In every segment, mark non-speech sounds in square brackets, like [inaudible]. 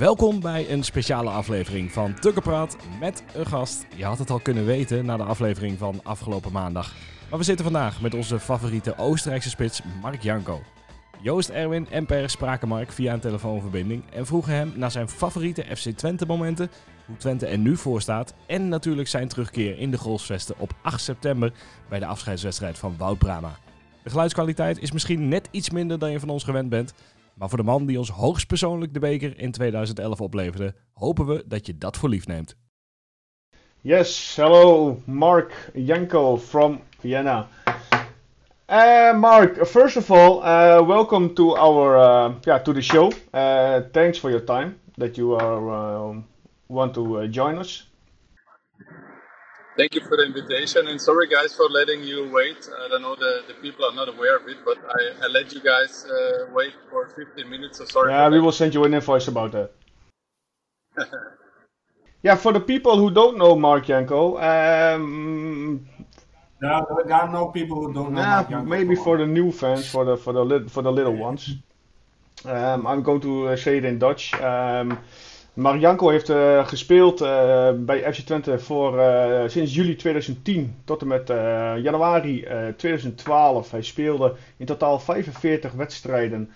Welkom bij een speciale aflevering van Tukkenpraat met een gast. Je had het al kunnen weten na de aflevering van afgelopen maandag. Maar we zitten vandaag met onze favoriete Oostenrijkse spits Mark Janko. Joost, Erwin en Per spraken Mark via een telefoonverbinding en vroegen hem naar zijn favoriete FC Twente momenten, hoe Twente er nu voor staat en natuurlijk zijn terugkeer in de Golfsvesten op 8 september bij de afscheidswedstrijd van Wout Brama. De geluidskwaliteit is misschien net iets minder dan je van ons gewend bent, maar voor de man die ons hoogstpersoonlijk de beker in 2011 opleverde, hopen we dat je dat voor lief neemt. Yes, hello, Mark Janko from Vienna. Uh, Mark, first of all, uh, welcome to our uh, to the show. Thanks for your time that you are want to join us. Thank you for the invitation, and sorry guys for letting you wait. I don't know the, the people are not aware of it, but I, I let you guys uh, wait for 15 minutes. So sorry. Yeah, we that. will send you an invoice about that. [laughs] yeah, for the people who don't know Marc Janko, um, Yeah, there are no people who don't know. Yeah, Marc Janko maybe for the new fans, for the for the lit, for the little ones. Um, I'm going to uh, say it in Dutch. Um, Marianko heeft uh, gespeeld uh, bij FC Twente voor uh, sinds juli 2010 tot en met januari uh, 2012. Hij speelde in totaal 45 wedstrijden,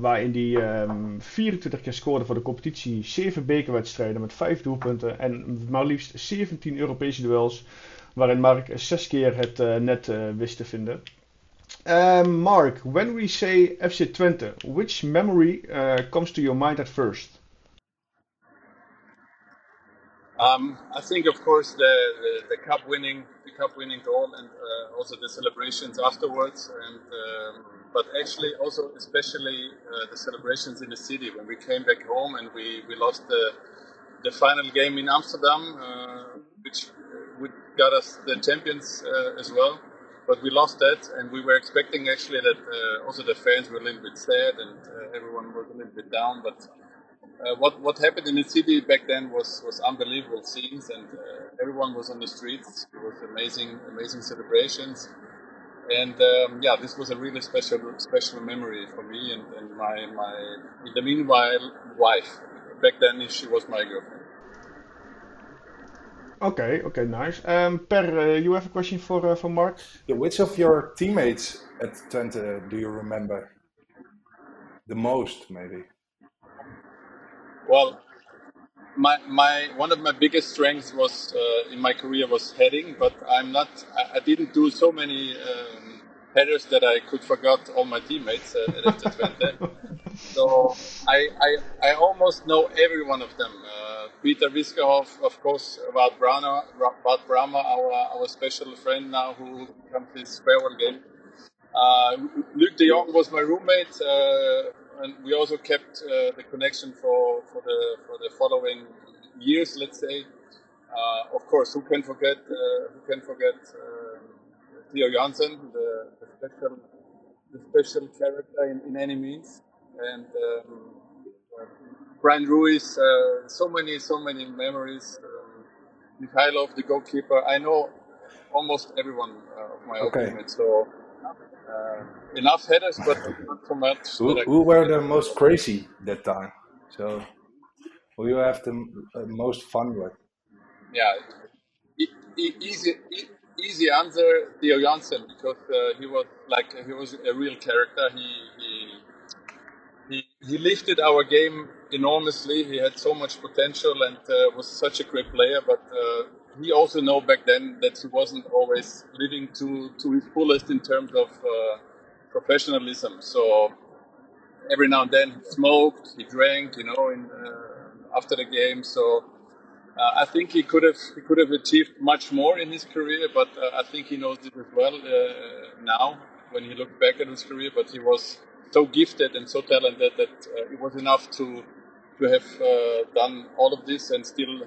waarin hij um, 24 keer scoorde voor de competitie, 7 bekerwedstrijden met 5 doelpunten en maar liefst 17 Europese duels waarin Mark zes keer het net wist te vinden. Um, Mark, when we say FC Twente, which memory comes to your mind at first? Um, I think, of course, the, the, the cup winning, the cup winning goal, and uh, also the celebrations afterwards, and um, but actually also especially uh, the celebrations in the city when we came back home and we, we lost the the final game in Amsterdam, uh, which would got us the champions uh, as well. But we lost that, and we were expecting actually that uh, also the fans were a little bit sad and uh, everyone was a little bit down. But uh, what what happened in the city back then was was unbelievable scenes, and uh, everyone was on the streets. It was amazing, amazing celebrations. And um, yeah, this was a really special special memory for me and, and my my in the meanwhile wife. Back then, she was my girlfriend. Okay, okay, nice. Um, per, uh, you have a question for uh, for Marc? Yeah, which of your teammates at Twente do you remember the most, maybe? Well, my my one of my biggest strengths was uh, in my career was heading, but I'm not. I, I didn't do so many um, headers that I could forget all my teammates uh, at Twente. so I, I I almost know every one of them. Uh, Peter Wisgerhof, of course, Wout Brama, Wout Brama, our our special friend now who comes his farewell game. Uh, Luuk de Jong was my roommate, uh, and we also kept uh, the connection for, for the for the following years. Let's say, uh, of course, who can forget uh, who can forget uh, Theo Janssen, the, the special the special character in, in any means, and um, Bryan Ruiz. Uh, so many so many memories. Um, Mihaylov, the goalkeeper. I know almost everyone of my Okay. teammates. So enough headers, but not so much. Who, who were the most crazy that time? So, who you have the uh, most fun with? Yeah, e- e- easy, e- easy answer, Theo Janssen, because uh, he was like he was a real character. He he he, he lifted our game enormously. He had so much potential and uh, was such a great player. But uh, he also know back then that he wasn't always living to to his fullest in terms of uh, professionalism. So every now and then he smoked, he drank, you know, in, uh, after the game. So uh, I think he could have he could have achieved much more in his career, but uh, I think he knows it as well uh, now when he looked back at his career. But he was so gifted and so talented that uh, it was enough to to have done all of this and still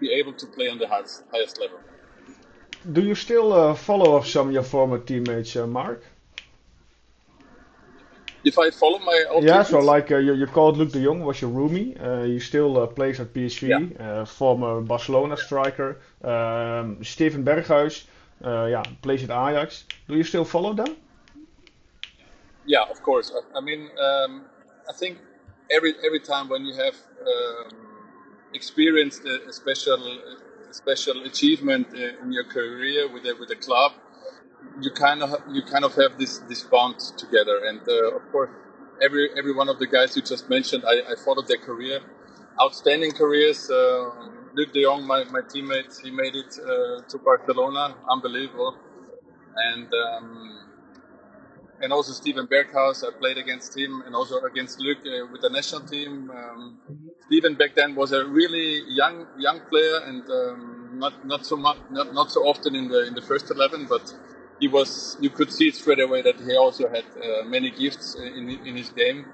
be able to play on the highest, highest level. Do you still uh, follow up some of your former teammates, uh, Marc? If I follow my old Yeah, so like uh, you, you called Luuk de Jong was your roomie. Uh, he still uh, plays at PSV. Uh, former Barcelona striker. Um, Steven Berghuis, uh, yeah, plays at Ajax. Do you still follow them? Yeah, of course. I, I mean, um, I think every every time when you have um, experienced a, a special a special achievement in your career with a, with a club, you kind of you kind of have this this bond together. And uh, of course, every every one of the guys you just mentioned, I, I followed their career, outstanding careers. Uh, Luuk De Jong, my, my teammate, he made it uh, to Barcelona, unbelievable. And um, and also Steven Berghuis. I played against him and also against Luuk uh, with the national team. Um, Steven back then was a really young young player and um, not not so much not, not so often in the in the first eleven, but he was you could see straight away that he also had uh, many gifts in in his game,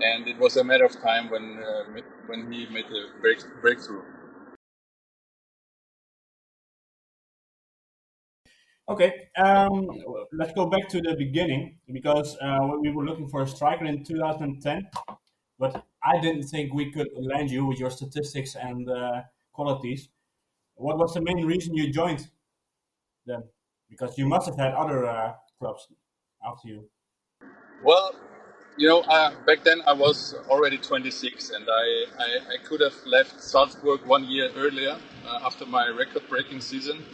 and it was a matter of time when uh, when he made the break, breakthrough. Okay, um, let's go back to the beginning because uh, we were looking for a striker in 2010, but I didn't think we could land you with your statistics and uh, qualities. What was the main reason you joined then? Because you must have had other uh, clubs after you. Well, you know, uh, back then I was already 26 and I, I, I, could have left Salzburg one year earlier uh, after my record breaking season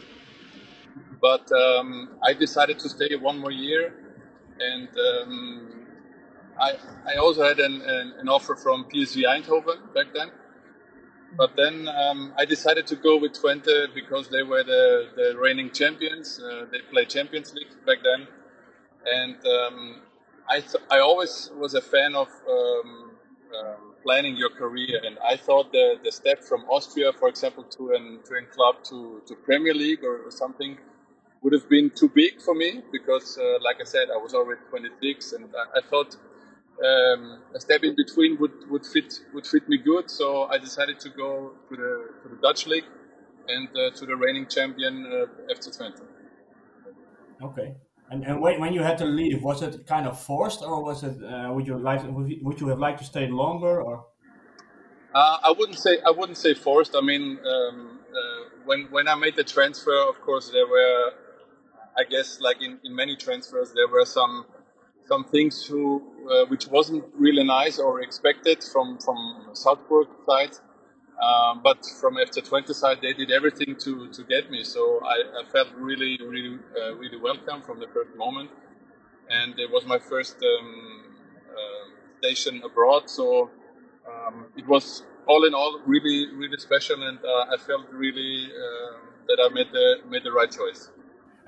but um, I decided to stay one more year, and um, I I also had an, an, an, offer from PSV Eindhoven back then. But then um, I decided to go with Twente because they were the, the reigning champions. Uh, they played Champions League back then, and um, I th- I always was a fan of um, um, planning your career. And I thought the, the step from Austria, for example, to an to a club to, to Premier League or, or something would have been too big for me because, uh, like I said, I was already 26, and I, I thought um, a step in between would, would fit would fit me good. So I decided to go to the to the Dutch league and uh, to the reigning champion uh, FC Twente. Okay. And, and when you had to leave, was it kind of forced, or was it? Uh, would you like? Would you have liked to stay longer, or? Uh, I wouldn't say I wouldn't say forced. I mean, um, uh, when when I made the transfer, of course, there were I guess like in, in many transfers, there were some some things who uh, which wasn't really nice or expected from from Salzburg side. Um, but from FC Twente side, they did everything to, to get me. So I, I felt really, really, uh, really welcome from the first moment. And it was my first um, uh, station abroad. So um, it was all in all really, really special. And uh, I felt really uh, that I made the, made the right choice.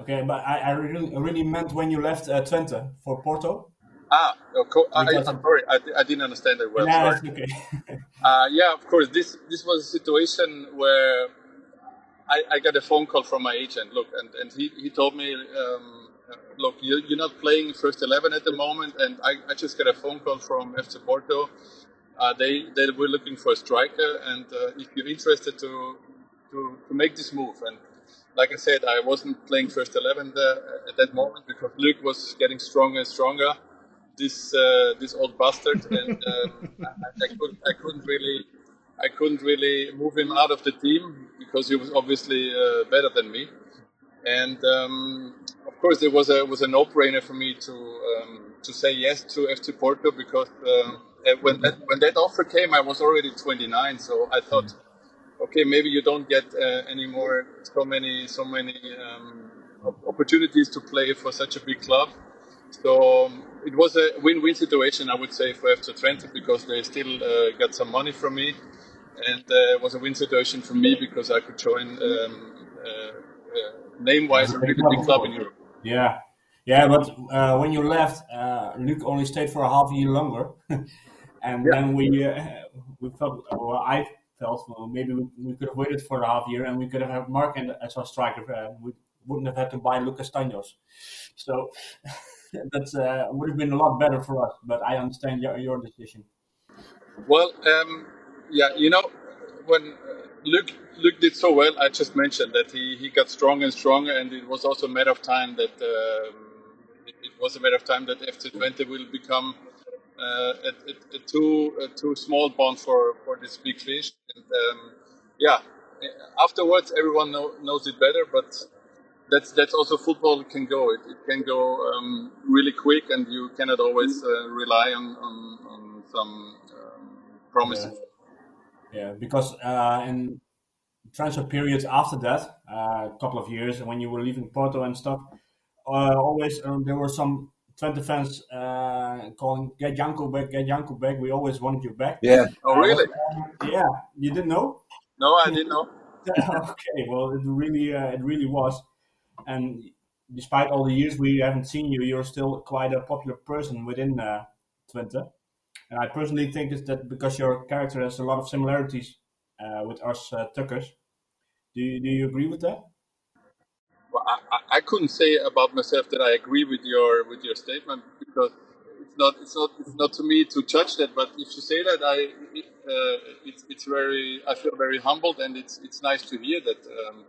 Okay, but I, I really, really meant when you left uh, Twente for Porto. Ah, okay. I, am sorry, I, I didn't understand it well. Yeah, okay. [laughs] uh, yeah, of course. This this was a situation where I, I got a phone call from my agent. Look, and, and he, he told me, um, look, you, you're not playing first eleven at the moment, and I, I just got a phone call from FC Porto. Uh, they they were looking for a striker, and uh, if you're interested to to to make this move, and like I said, I wasn't playing first 11 there at that moment because Luuk was getting stronger and stronger. This uh, this old bastard, [laughs] and um, I, I, couldn't I couldn't really I couldn't really move him out of the team because he was obviously uh, better than me. And um, of course, it was a was a no brainer for me to um, to say yes to FC Porto because um, when that when that offer came, I was already 29, so I thought okay, maybe you don't get uh, anymore so many so many um, opportunities to play for such a big club. So um, it was a win-win situation, I would say, for FC Twente because they still uh, got some money from me, and uh, it was a win situation for me because I could join um, uh, uh, name-wise a really big club in Europe. Yeah, yeah, but uh, when you left, Luuk only stayed for a half year longer, [laughs] and yeah. then we we felt well, I felt well, maybe we, we, could have waited for a half year and we could have had Marc as our striker. Uh, we wouldn't have had to buy Luc Castaignos. So [laughs] that uh, would have been a lot better for us. But I understand your, your decision. Well, um, yeah, you know, when Luuk Luuk Luuk did so well, I just mentioned that he, he got stronger and stronger, and it was also a matter of time that um, it, it, was a matter of time that FC Twente will become uh, a, a, a, too a too small pond for for this big fish. And um, yeah, afterwards everyone know, knows it better, but that's that's also football can go. It, it can go um, really quick, and you cannot always uh, rely on, on, on some um, promising. Yeah, yeah because uh, in transfer periods after that, uh, a couple of years, when you were leaving Porto and stuff, uh, always um, there were some Twente fans uh, calling "Get Janko back, get Janko back." We always wanted you back. Yeah. Oh, really? yeah, you didn't know? No, I didn't know. [laughs] okay, well, it really, uh, it really was, and despite all the years we haven't seen you, you're still quite a popular person within uh, Twente. And I personally think is that because your character has a lot of similarities uh, with us uh, Tukkers. Do you, do you agree with that? Well, I, I couldn't say about myself that I agree with your with your statement because it's not it's not it's not to me to judge that. But if you say that, I uh, it's it's very I feel very humbled and it's it's nice to hear that um,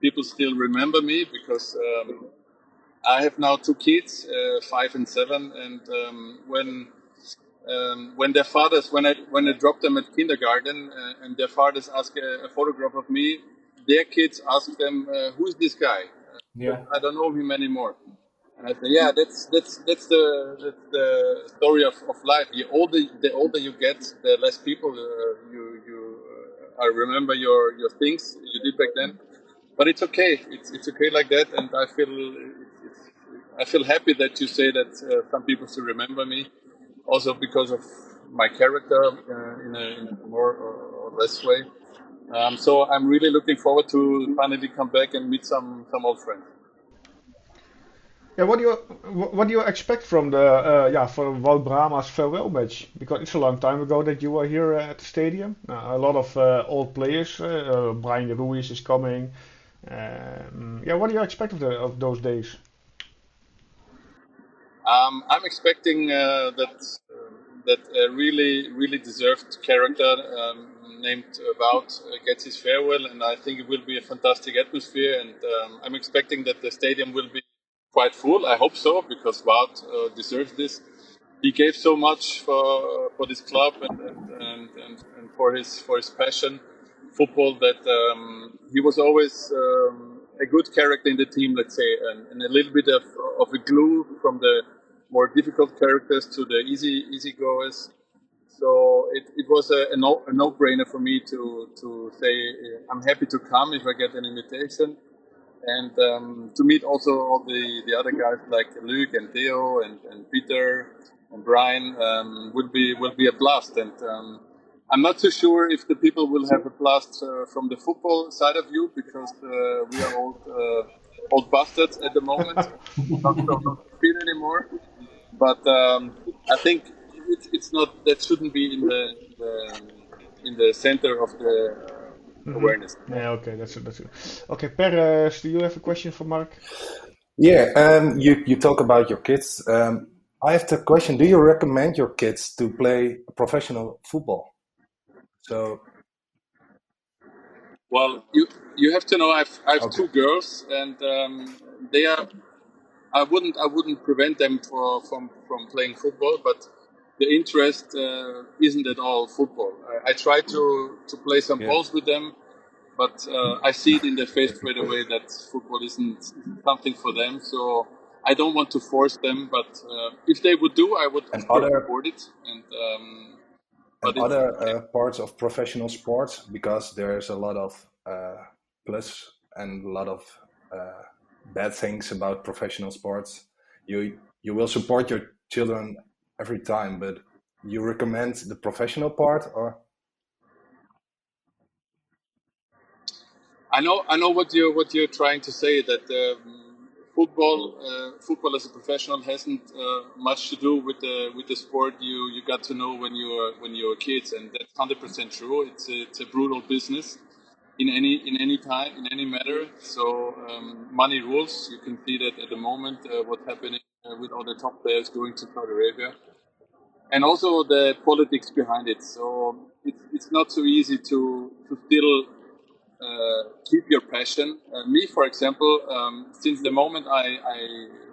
people still remember me because um, I have now two kids, uh, five and seven, and um, when um, when their fathers when I when I drop them at kindergarten uh, and their fathers ask a, a, photograph of me, their kids ask them, uh, "Who's this guy?" Yeah. I don't know him anymore. And I say, yeah, that's that's that's the that's the story of, of life. The older the older you get, the less people uh, you you uh, I remember your your things you did back then. But it's okay. It's it's okay like that, and I feel it's, I feel happy that you say that uh, some people still remember me, also because of my character uh, in, a, in, a, more or, or less way. Um, so I'm really looking forward to finally come back and meet some some old friends. Yeah, what do you what do you expect from the uh, yeah for Wout Brama's farewell match? Because it's a long time ago that you were here at the stadium. Uh, a lot of uh, old players. Uh, uh, Bryan Ruiz is coming. Um, yeah, what do you expect of the of those days? Um, I'm expecting uh, that that a really really deserved character um, named Wout uh, gets his farewell, and I think it will be a fantastic atmosphere. And um, I'm expecting that the stadium will be quite full. I hope so because Wout uh, deserves this. He gave so much for for this club and and, and, and, and for his for his passion football that um, he was always um, a good character in the team, let's say, and, and, a little bit of, of a glue from the more difficult characters to the easy easy goers. So it, it was a, a, no, a no-brainer for me to, to say uh, I'm happy to come if I get an invitation, and um, to meet also all the, the other guys like Luuk and Theo and, and Peter and Bryan um, would be will be a blast. And um, I'm not too sure if the people will have a blast uh, from the football side of you because uh, we are old uh, old bastards at the moment, [laughs] not so fit anymore. But um, I think it's, it's not that shouldn't be in the, the in the center of the mm-hmm. awareness. Yeah, okay, that's that's good. Okay, Per, do you have a question for Marc? Yeah, um, you you talk about your kids. Um, I have the question: Do you recommend your kids to play professional football? So, well, you you have to know I've I've okay. two girls, and um, they are. I wouldn't I wouldn't prevent them for, from from playing football, but the interest uh, isn't at all football. I, I, try to, to play some yeah. balls with them, but uh, I see it in their face straight away that football isn't something for them. So I don't want to force them, but uh, if they would do, I would and other, support it. And, um, and other uh, parts of professional sports, because there's a lot of uh, plus and a lot of uh, bad things about professional sports. You you will support your children every time, but you recommend the professional part or? I know, I know what you're what you're trying to say. That um, football, uh, football as a professional hasn't uh, much to do with the with the sport you, you got to know when you were when you were kids, and that's hundred percent true. It's a, it's a brutal business in any in any time in any matter. So um, money rules. You can see that at the moment uh, what's happening uh, with all the top players going to Saudi Arabia, and also the politics behind it. So it's, it's not so easy to to still uh, keep your passion. Uh, me, for example, um, since the moment I, I,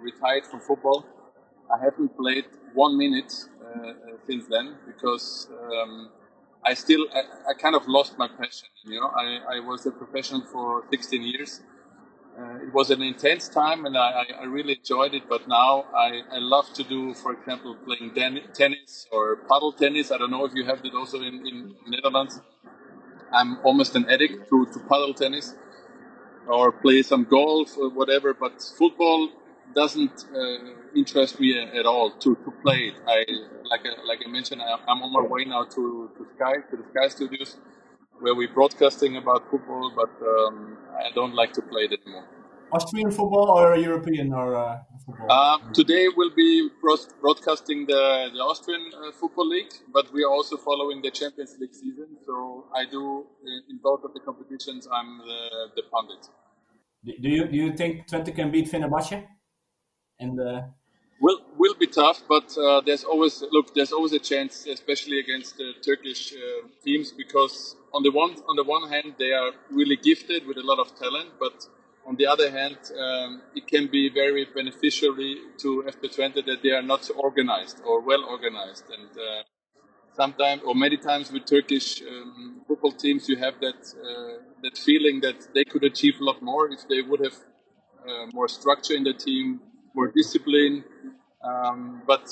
retired from football, I haven't played one minute uh, uh, since then because um, I still I, I, kind of lost my passion. You know, I, I was a professional for 16 years uh, it was an intense time and I, I really enjoyed it. But now I, I love to do, for example, playing tennis or paddle tennis. I don't know if you have that also in, in Netherlands. I'm almost an addict to, to paddle tennis or play some golf or whatever. But football doesn't uh, interest me at all to, to play it. I like I, like I mentioned, I, am on my way now to, to Sky to the Sky Studios where we're broadcasting about football, but um, I don't like to play it anymore. Austrian football or European or uh, football? Uh, today we'll be broadcasting the, the Austrian uh, Football League, but we are also following the Champions League season. So I do uh, in both of the competitions. I'm the, the pundit. Do you do you think Twente can beat Fenerbahce? And will will be tough, but uh, there's always look. There's always a chance, especially against the Turkish uh, teams, because on the one on the one hand they are really gifted with a lot of talent, but on the other hand, um, it can be very beneficial to FC Twente that they are not so organized or well organized. And uh, sometimes, or many times, with Turkish um, football teams, you have that uh, that feeling that they could achieve a lot more if they would have uh, more structure in the team, more discipline. Um, but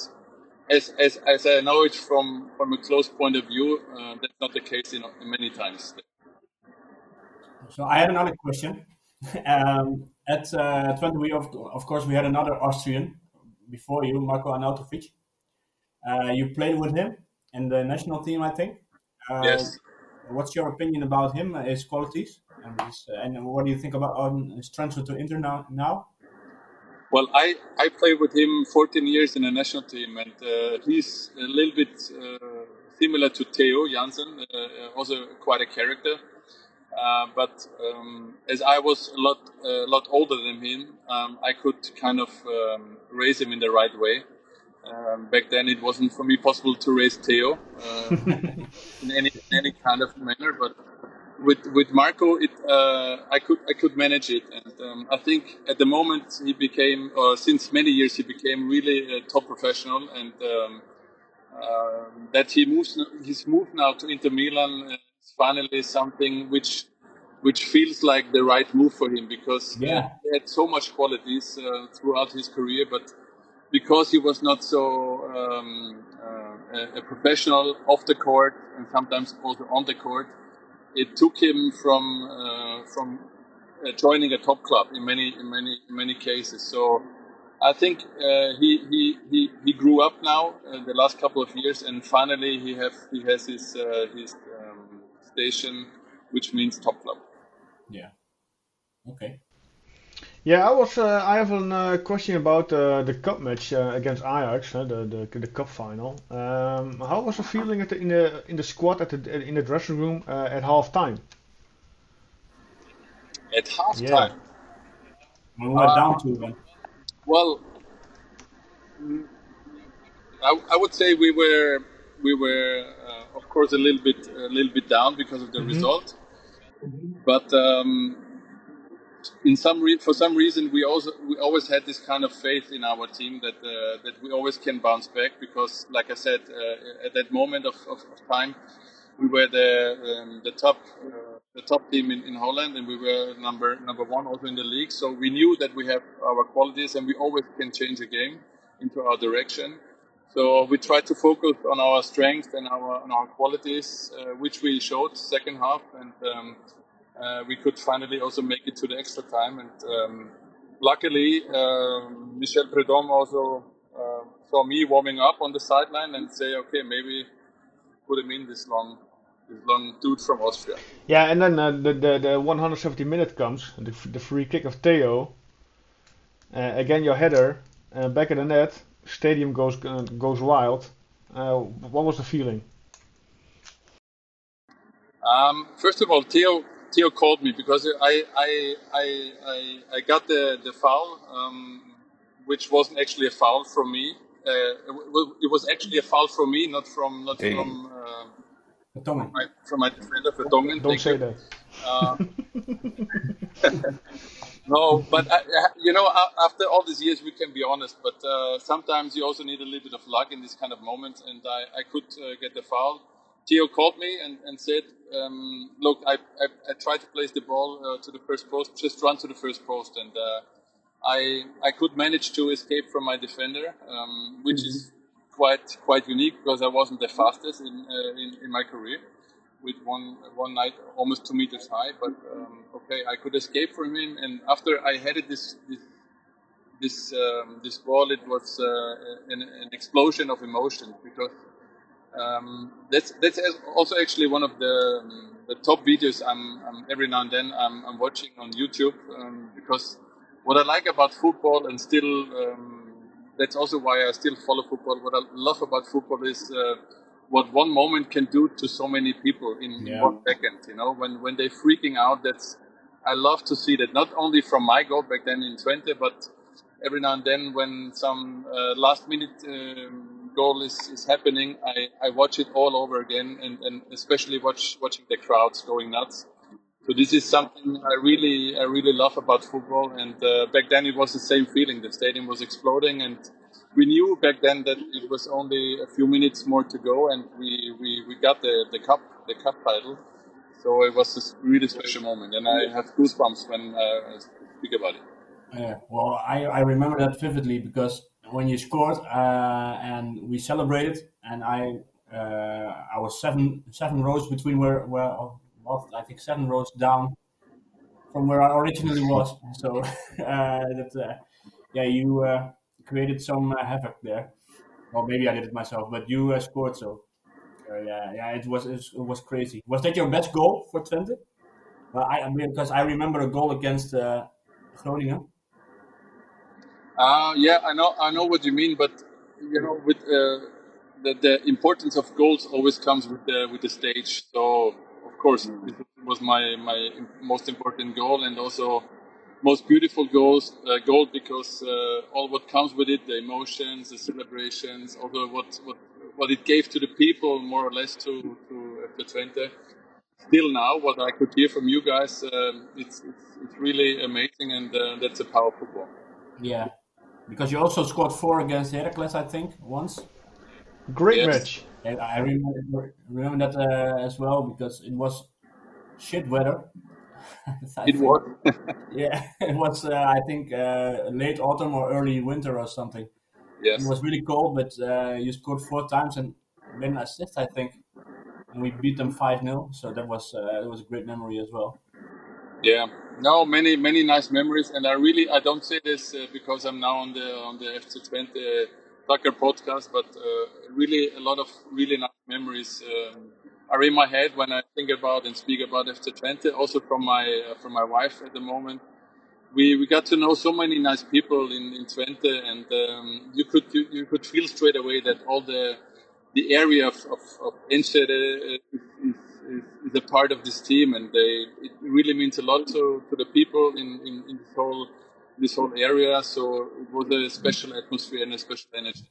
as, as, as I know it from, from a close point of view, uh, that's not the case in, in many times. So I have another question. [laughs] um, at uh, Twente, we of, of course we had another Austrian before you, Marko Arnautovic. Uh, you played with him in the national team, I think. Uh, yes. What's your opinion about him, his qualities, and, his, and what do you think about on his transfer to Inter now? now? Well, I, I played with him 14 years in a national team, and uh, he's a little bit uh, similar to Theo Janssen, uh, also quite a character. Uh, but um, as I was a lot a lot older than him, um, I could kind of um, raise him in the right way. Um, back then, it wasn't for me possible to raise Theo uh, [laughs] in any in any kind of manner, but with with Marko, it uh, I could I could manage it, and um, I think at the moment he became, or since many years he became really a top professional, and um, uh, that he moves his move now to Inter Milan is finally something which which feels like the right move for him because yeah. he had so much qualities uh, throughout his career, but because he was not so um, uh, a, a professional off the court and sometimes also on the court it took him from uh, from uh, joining a top club in many in many in many cases. So I think uh, he, he he he grew up now in the last couple of years, and finally he have he has his uh, his um, station, which means top club. Yeah. Okay. Yeah, I was. Uh, I have a uh, question about uh, the cup match uh, against Ajax, the, the the cup final. Um, how was the feeling the, in the in the squad at the in the dressing room uh, at half time? At half yeah. time, we went down to them. Well, I, I would say we were we were uh, of course a little bit a little bit down because of the mm -hmm. result, but. Um, in some re- for some reason we also we always had this kind of faith in our team that uh, that we always can bounce back because like I said uh, at that moment of, of, of, time we were the um, the top uh, the top team in, in Holland and we were number number one also in the league. So we knew that we have our qualities and we always can change a game into our direction. So we tried to focus on our strengths and our on our qualities uh, which we showed second half and um, uh, we could finally also make it to the extra time. And um, luckily, um, Michel Preud'homme also uh, saw me warming up on the sideline and say, okay, maybe put him in this long, this long dude from Austria. Yeah, and then uh, the, the the 170 minute comes, the, the free kick of Theo. Uh, again, your header uh, back in the net. Stadium goes uh, goes wild. what was the feeling? Um, first of all, Theo Theo called me because I I I I, I got the the foul, um, which wasn't actually a foul from me. Uh, it was actually a foul from me, not from not Dang. from, uh, from my, from my defender Vertonghen. Don't say that. Uh, [laughs] no, but I, you know, after all these years, we can be honest. But uh, sometimes you also need a little bit of luck in this kind of moments, and I, I could uh, get the foul Theo called me and, and said, um, "Look, I, I, I, tried to place the ball uh, to the first post, just run to the first post, and uh, I I could manage to escape from my defender, um, which mm-hmm. is quite quite unique because I wasn't the fastest in, uh, in, in my career, with one one night almost two meters high. But um, okay, I could escape from him, and after I headed this this this, um, this ball, it was uh, an, an explosion of emotion because um, that's that's also actually one of the um, the top videos I'm, I'm, every now and then I'm, I'm watching on YouTube um, because what I like about football and still um, that's also why I still follow football. What I love about football is uh, what one moment can do to so many people in yeah. one second. You know, when when they're freaking out, that's I love to see that not only from my goal back then in Twente, but every now and then when some uh, last minute um, goal is, is happening, I, I watch it all over again and, and especially watch watching the crowds going nuts. So this is something I really I really love about football. And uh, back then it was the same feeling. The stadium was exploding, and we knew back then that it was only a few minutes more to go, and we, we, we got the, the cup the cup title. So it was a really special moment, and I have goosebumps when uh, I speak about it. Yeah, well, I, I remember that vividly because when you scored uh, and we celebrated, and I uh, I was seven seven rows between where where I think seven rows down from where I originally was. [laughs] So [laughs] uh, that uh, yeah, you uh, created some uh, havoc there. Well, maybe I did it myself, but you scored. So yeah, yeah, it was it was crazy. Was that your best goal for Twente? Well, I, I mean, because I remember a goal against Groningen uh, yeah, I know, I know what you mean, but you know, with uh, the, the importance of goals always comes with the with the stage. So of course, it was my my most important goal, and also most beautiful goals uh, goal because uh, all what comes with it, the emotions, the celebrations, although what what what it gave to the people, more or less to to FC Twente. Still now, what I could hear from you guys, um, it's, it's, it's really amazing, and uh, that's a powerful goal. Yeah, because you also scored four against Heracles, I think, once. Great yes. match. And I remember, remember that uh, as well because it was shit weather. [laughs] it was. [laughs] yeah, it was. Uh, I think uh, late autumn or early winter or something. Yes. It was really cold, but uh, you scored four times and then assist, I think, and we beat them five 0 So that was uh, it was a great memory as well. Yeah, no, many many nice memories, and I really I don't say this uh, because I'm now on the on the FC Twente soccer podcast, but uh, really a lot of really nice memories um, are in my head when I think about and speak about FC Twente. Also from my uh, from my wife at the moment, we we got to know so many nice people in in Twente, and um, you could you, you, could feel straight away that all the the area of of, of Enschede is, is, is, a part of this team, and they it really means a lot to, to the people in, in, in this whole this whole area. So it was a special atmosphere and a special energy.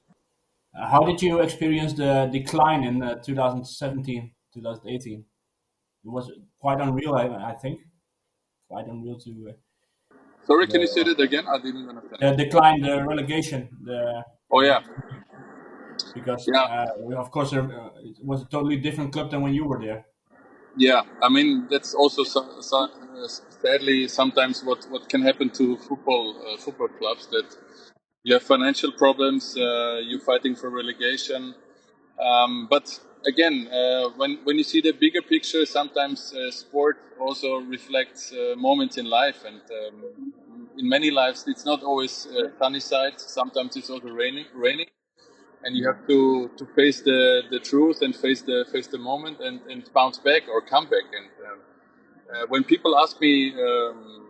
How did you experience the decline in uh, 2017, 2018? It was quite unreal, I, I think. Quite unreal to. Uh, Sorry, can you say that again? I didn't understand. The decline, the relegation. The, oh yeah. Because yeah. Uh, of course, uh, it was a totally different club than when you were there. Yeah, I mean that's also so, so, uh, sadly sometimes what, what can happen to football uh, football clubs that you have financial problems, uh, you're fighting for relegation, um, but again, uh, when when you see the bigger picture, sometimes uh, sport also reflects uh, moments in life, and um, in many lives it's not always sunny side. Sometimes it's also raining, raining and you have to, to face the, the truth and face the face the moment and, and bounce back or come back. And um, uh, when people ask me um,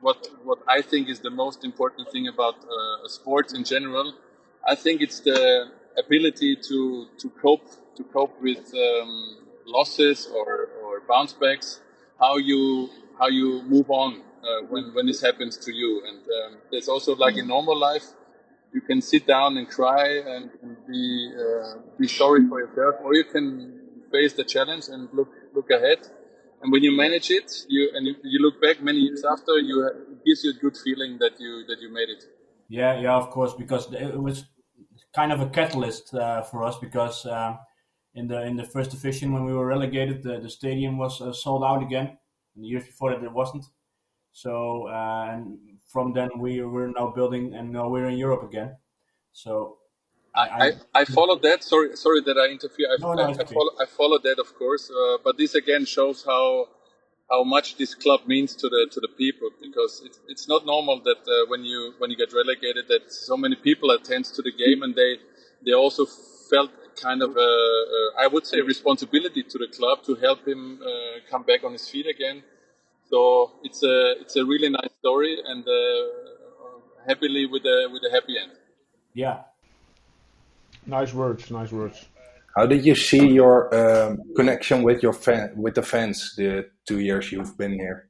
what what I think is the most important thing about uh, sports in general, I think it's the ability to to cope to cope with um, losses or, or bounce backs. How you how you move on uh, when when this happens to you. And um, there's also like in normal life you can sit down and cry and, and be uh, be sorry for yourself, or you can face the challenge and look look ahead. And when you manage it, you and you, look back many years after, you it gives you a good feeling that you that you made it. Yeah, yeah, of course, because it was kind of a catalyst uh, for us because uh, in the in the first division when we were relegated. The, the stadium was uh, sold out again. And the years before that, it wasn't. So uh, and from then we were now building, and now we're in Europe again. So I, I, I followed that. Sorry, sorry that I interfere. I, No, no, I, I, follow, I followed that, of course. Uh, but this again shows how how much this club means to the to the people because it's it's not normal that uh, when you when you get relegated that so many people attend to the game and they they also felt kind of a, a I would say responsibility to the club to help him uh, come back on his feet again. So it's a it's a really nice story and uh, happily with a with a happy end. yeah, Nice words, nice words. How did you see your um, connection with your fan with the fans the two years you've been here?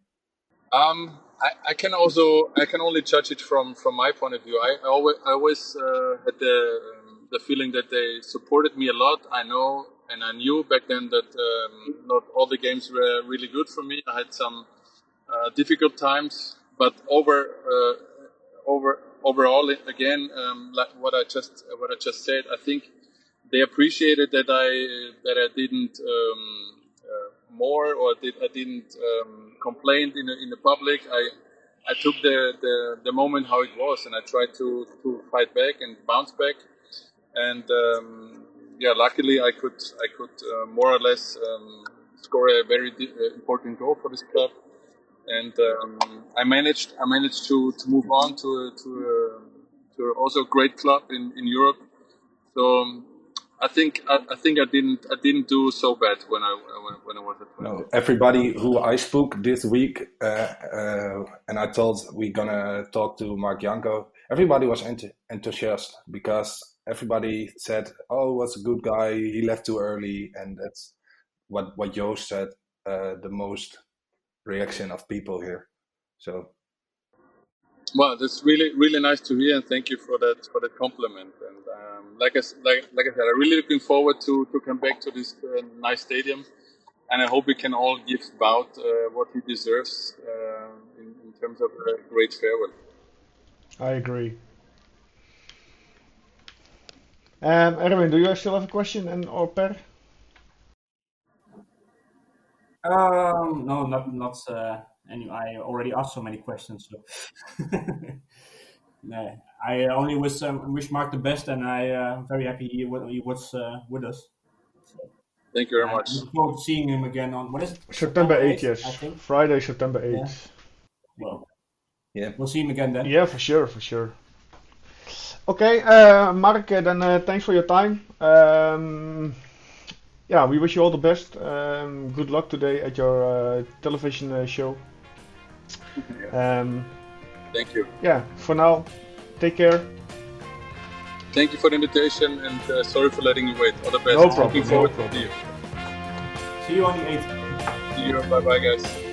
Um, I, I can also I can only judge it from from my point of view. I, I always I always uh, had the um, the feeling that they supported me a lot. I know and I knew back then that um, not all the games were really good for me. I had some uh, difficult times, but over uh, over overall again, um, like what I just what I just said, I think they appreciated that I that I didn't um, uh, more or did I didn't um, complain in the, in the public. I I took the, the, the moment how it was and I tried to, to fight back and bounce back. And um, yeah, luckily I could I could uh, more or less um, score a very uh, important goal for this club. And um, I managed I managed to, to move on to to a, to also a great club in, in Europe. So um, I think I, I think I didn't I didn't do so bad when I when, when I was at No, everybody who I spoke this week, uh, uh, and I told we're gonna talk to Marc Janko. Everybody was ent- enthusiastic because everybody said, "Oh, what's a good guy? He left too early," and that's what what Joost said. Uh, the most reaction of people here. So Well, that's really really nice to hear, and thank you for that for that compliment. And um, like I s- like like I said, I'm really looking forward to to come back to this uh, nice stadium, and I hope we can all give Wout uh, what he deserves uh, in, in terms of a great farewell. I agree. Um, Erwin, do you still have a question and or Per? Um, no, not not. Uh, any, I already asked so many questions. So, [laughs] no, I only wish um, wish Marc the best, and I uh, very happy he, he was uh, with us. Thank you very I much. look forward to seeing him again on what is it? September 8th, 8th, yes. I think. Friday, September 8th. Well, Yeah. we'll see him again then. Yeah, for sure, for sure. Okay, uh, Marc, uh, then uh, thanks for your time. Um, yeah, we wish you all the best. Um, good luck today at your uh, television uh, show. Um, Thank you. yeah, for now, take care. Thank you for the invitation, and uh, sorry for letting you wait. All the best. No problem, Looking no forward problem. to you. See you on the 8th. See you. Bye bye, guys.